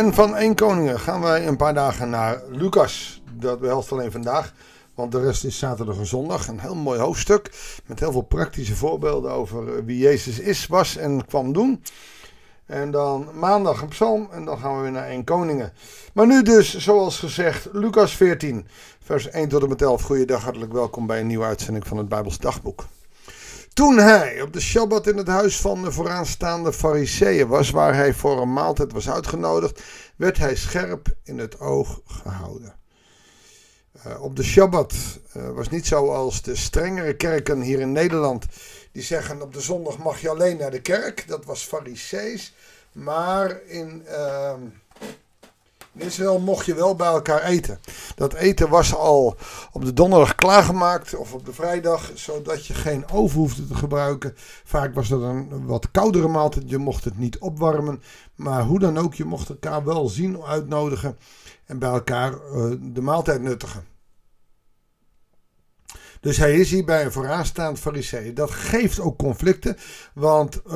En van 1 Koningen gaan wij een paar dagen naar Lucas. Dat behelst alleen vandaag, want de rest is zaterdag en zondag. Een heel mooi hoofdstuk met heel veel praktische voorbeelden over wie Jezus is, was en kwam doen. En dan maandag een psalm en dan gaan we weer naar 1 Koningen. Maar nu dus, zoals gezegd, Lucas 14, vers 1 tot en met 11. Goeiedag, hartelijk welkom bij een nieuwe uitzending van het Bijbels Dagboek. Toen hij op de Shabbat in het huis van de vooraanstaande Fariseeën was, waar hij voor een maaltijd was uitgenodigd, werd hij scherp in het oog gehouden. Uh, op de Shabbat uh, was niet zoals de strengere kerken hier in Nederland. Die zeggen op de zondag mag je alleen naar de kerk. Dat was Farisees. Maar in, uh, in mocht je wel bij elkaar eten. Dat eten was al op de donderdag klaargemaakt of op de vrijdag, zodat je geen oven hoefde te gebruiken. Vaak was dat een wat koudere maaltijd, je mocht het niet opwarmen. Maar hoe dan ook, je mocht elkaar wel zien, uitnodigen en bij elkaar uh, de maaltijd nuttigen. Dus hij is hier bij een vooraanstaand farisee. Dat geeft ook conflicten, want uh,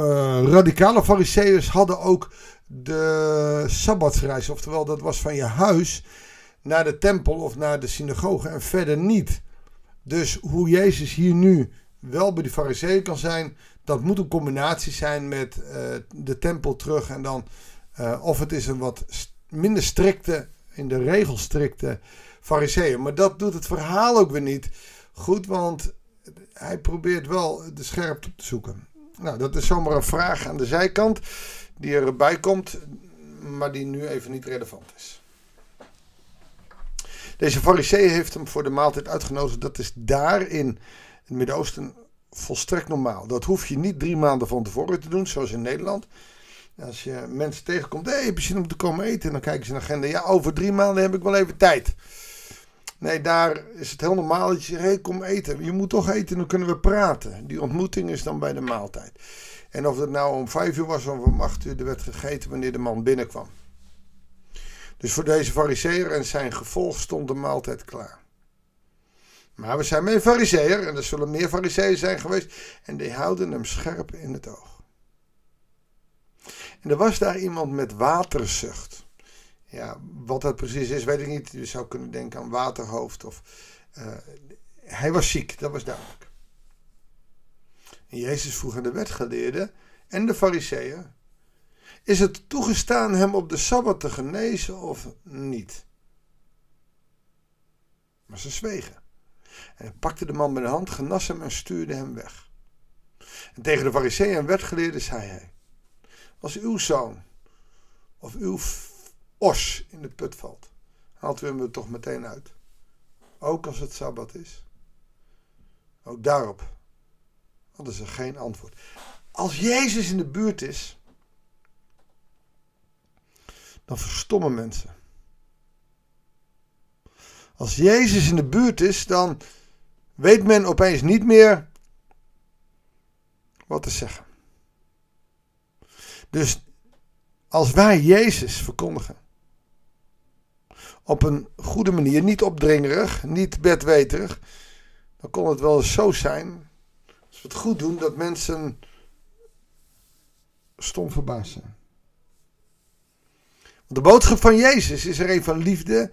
radicale fariseeërs hadden ook de sabbatsreis. Oftewel, dat was van je huis naar de tempel of naar de synagoge en verder niet. Dus hoe Jezus hier nu wel bij de fariseeën kan zijn, dat moet een combinatie zijn met uh, de tempel terug en dan, uh, of het is een wat minder strikte, in de regel strikte fariseeën. Maar dat doet het verhaal ook weer niet goed, want hij probeert wel de scherpte op te zoeken. Nou, dat is zomaar een vraag aan de zijkant die erbij komt, maar die nu even niet relevant is. Deze farisee heeft hem voor de maaltijd uitgenodigd. Dat is daar in het Midden-Oosten volstrekt normaal. Dat hoef je niet drie maanden van tevoren te doen, zoals in Nederland. Als je mensen tegenkomt, hey, heb je zin om te komen eten? En dan kijken ze naar agenda, ja, over drie maanden heb ik wel even tijd. Nee, daar is het heel normaal dat je zegt, kom eten. Je moet toch eten, dan kunnen we praten. Die ontmoeting is dan bij de maaltijd. En of het nou om vijf uur was of om acht uur, er werd gegeten wanneer de man binnenkwam. Dus voor deze fariseer en zijn gevolg stond de maaltijd klaar. Maar we zijn meer fariseer en er zullen meer fariseeën zijn geweest. En die houden hem scherp in het oog. En er was daar iemand met waterzucht. Ja, wat dat precies is, weet ik niet. Je zou kunnen denken aan waterhoofd. Of, uh, hij was ziek, dat was duidelijk. En Jezus vroeg aan de wetgeleerden en de fariseeën: Is het toegestaan hem op de sabbat te genezen of niet? Maar ze zwegen. En hij pakte de man bij de hand, genas hem en stuurde hem weg. En tegen de fariseeën en wetgeleerden zei hij: Als uw zoon of uw os in de put valt, haalt u hem er toch meteen uit. Ook als het sabbat is. Ook daarop hadden ze geen antwoord. Als Jezus in de buurt is, dan verstommen mensen. Als Jezus in de buurt is, dan weet men opeens niet meer wat te zeggen. Dus als wij Jezus verkondigen, op een goede manier, niet opdringerig, niet bedweterig, dan kon het wel eens zo zijn als we het goed doen, dat mensen stom verbaasd zijn. Want de boodschap van Jezus is er een van liefde,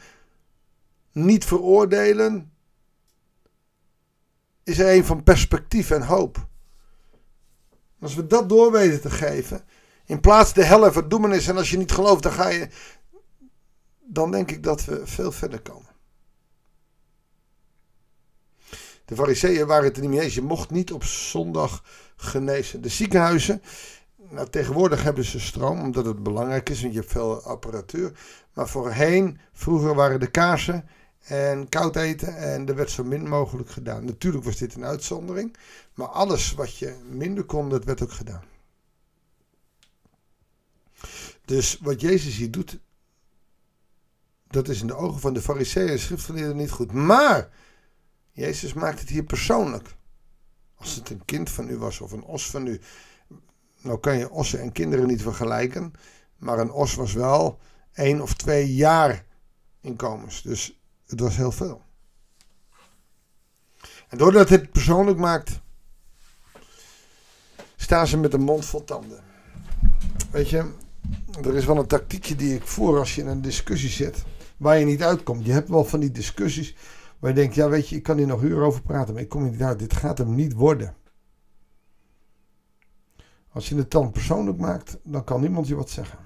niet veroordelen, is er een van perspectief en hoop. Als we dat door weten te geven, in plaats de hel en verdoemenis, en als je niet gelooft, dan ga je, dan denk ik dat we veel verder komen. De fariseeën waren het er niet mee eens. Je mocht niet op zondag genezen. De ziekenhuizen, nou, tegenwoordig hebben ze stroom, omdat het belangrijk is, want je hebt veel apparatuur. Maar voorheen, vroeger waren de kaarsen en koud eten en er werd zo min mogelijk gedaan. Natuurlijk was dit een uitzondering, maar alles wat je minder kon, dat werd ook gedaan. Dus wat Jezus hier doet, dat is in de ogen van de fariseeën en schriftgeleerden niet goed. Maar Jezus maakt het hier persoonlijk. Als het een kind van u was of een os van u. Nou kan je ossen en kinderen niet vergelijken. Maar een os was wel één of twee jaar inkomens. Dus het was heel veel. En doordat hij het persoonlijk maakt, staan ze met een mond vol tanden. Weet je, er is wel een tactiekje die ik voer als je in een discussie zit waar je niet uitkomt. Je hebt wel van die discussies waar je denkt, ja weet je, ik kan hier nog uren over praten, maar ik kom niet uit. Dit gaat hem niet worden. Als je het dan persoonlijk maakt, dan kan niemand je wat zeggen.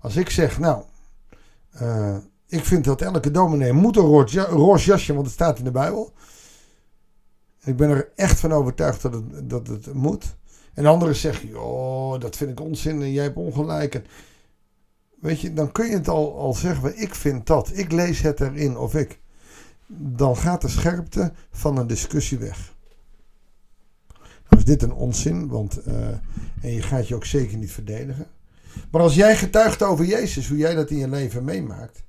Als ik zeg, nou, uh, ik vind dat elke dominee moet een roze jasje, want het staat in de Bijbel. Ik ben er echt van overtuigd dat het, dat het moet. En anderen zeggen, oh, dat vind ik onzin en jij hebt ongelijk. En, weet je, dan kun je het al, al zeggen, ik vind dat, ik lees het erin of ik. Dan gaat de scherpte van een discussie weg. Dan is dit een onzin, want uh, en je gaat je ook zeker niet verdedigen. Maar als jij getuigt over Jezus, hoe jij dat in je leven meemaakt,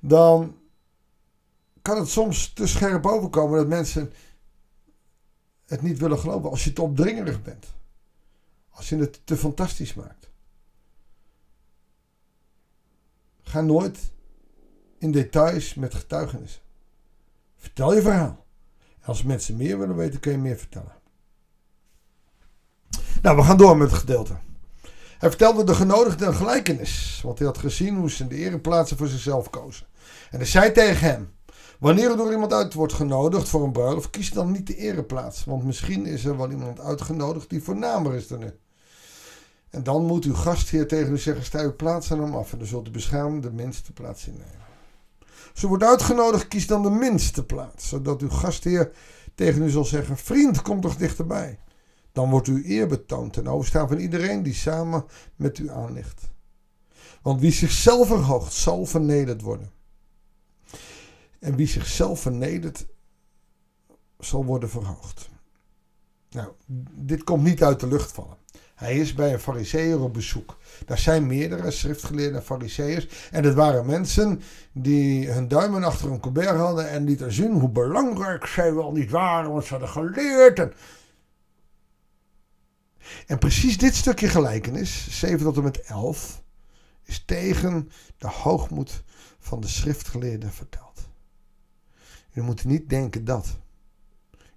dan kan het soms te scherp overkomen dat mensen het niet willen geloven. Als je te opdringerig bent. Als je het te fantastisch maakt. Ga nooit in details met getuigenissen. Vertel je verhaal. Als mensen meer willen weten, kun je meer vertellen. Nou, we gaan door met het gedeelte. Hij vertelde de genodigden een gelijkenis, want hij had gezien hoe ze de ereplaatsen voor zichzelf kozen. En hij zei tegen hem: Wanneer er door iemand uit wordt genodigd voor een bruiloft, kies dan niet de ereplaats, want misschien is er wel iemand uitgenodigd die voornamer is dan u. En dan moet uw gastheer tegen u zeggen: sta uw plaats aan hem af en dan zult u beschaamd de minste plaats innemen. U wordt uitgenodigd, kies dan de minste plaats, zodat uw gastheer tegen u zal zeggen: Vriend, kom toch dichterbij. Dan wordt uw eer betoond ten overstaan van iedereen die samen met u aanligt. Want wie zichzelf verhoogt, zal vernederd worden. En wie zichzelf vernedert, zal worden verhoogd. Nou, dit komt niet uit de lucht vallen. Hij is bij een fariseer op bezoek. Daar zijn meerdere schriftgeleerde fariseërs. En het waren mensen die hun duimen achter een colbert hadden en lieten zien hoe belangrijk zij wel niet waren, want ze hadden geleerd. En, en precies dit stukje gelijkenis, 7 tot en met 11, is tegen de hoogmoed van de schriftgeleerden verteld. Jullie moeten niet denken dat.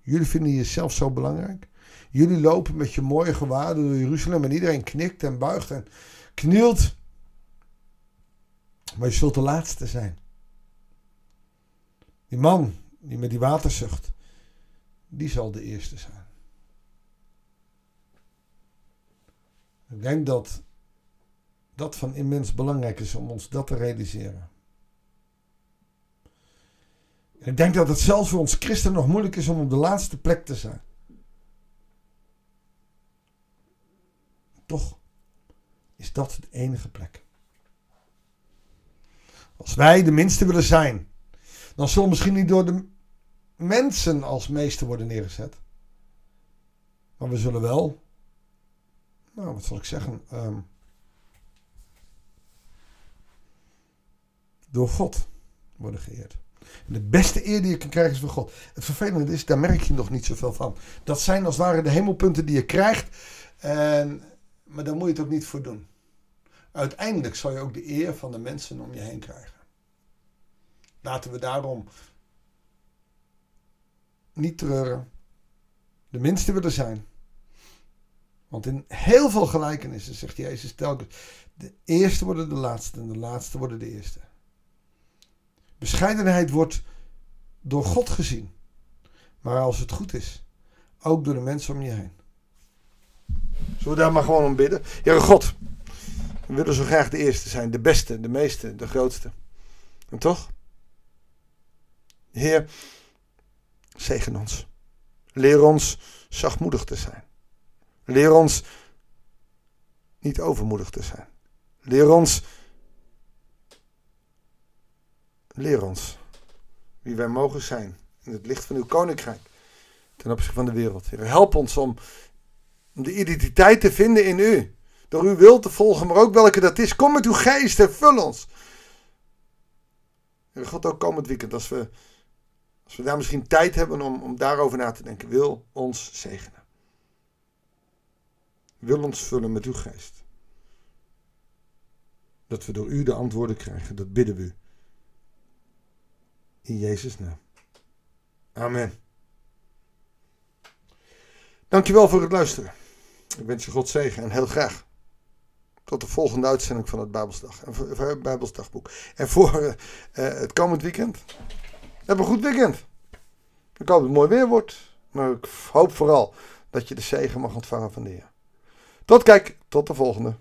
Jullie vinden jezelf zo belangrijk. Jullie lopen met je mooie gewaden door Jeruzalem en iedereen knikt en buigt en knielt. Maar je zult de laatste zijn. Die man die met die waterzucht, die zal de eerste zijn. Ik denk dat dat van immens belangrijk is om ons dat te realiseren. ik denk dat het zelfs voor ons christen nog moeilijk is om op de laatste plek te zijn. Toch is dat de enige plek. Als wij de minste willen zijn, dan zullen we misschien niet door de mensen als meeste worden neergezet. Maar we zullen wel, nou wat zal ik zeggen, ehm, door God worden geëerd. De beste eer die je kan krijgen is van God. Het vervelende is, daar merk je nog niet zoveel van. Dat zijn als het ware de hemelpunten die je krijgt. En, maar daar moet je het ook niet voor doen. Uiteindelijk zal je ook de eer van de mensen om je heen krijgen. Laten we daarom niet treuren. De minste willen zijn. Want in heel veel gelijkenissen zegt Jezus telkens: de eerste worden de laatste en de laatste worden de eerste. Bescheidenheid wordt door God gezien. Maar als het goed is, ook door de mensen om je heen. Zullen we daar maar gewoon om bidden? Heere God, we willen zo graag de eerste zijn, de beste, de meeste, de grootste. En toch? Heer, zegen ons. Leer ons zachtmoedig te zijn. Leer ons niet overmoedig te zijn. Leer ons Leer ons wie wij mogen zijn in het licht van uw koninkrijk ten opzichte van de wereld. Heer, help ons om, om de identiteit te vinden in u. Door uw wil te volgen, maar ook welke dat is. Kom met uw geest en vul ons. Heer God, ook komend weekend, als we, als we daar misschien tijd hebben om, om daarover na te denken, wil ons zegenen. Wil ons vullen met uw geest. Dat we door u de antwoorden krijgen, dat bidden we u. In Jezus' naam. Amen. Dankjewel voor het luisteren. Ik wens je God zegen en heel graag tot de volgende uitzending van het Bijbelsdag, Bijbelsdagboek. En voor uh, het komend weekend. Heb een goed weekend. Ik hoop dat het mooi weer wordt. Maar ik hoop vooral dat je de zegen mag ontvangen van de Heer. Tot kijk, tot de volgende.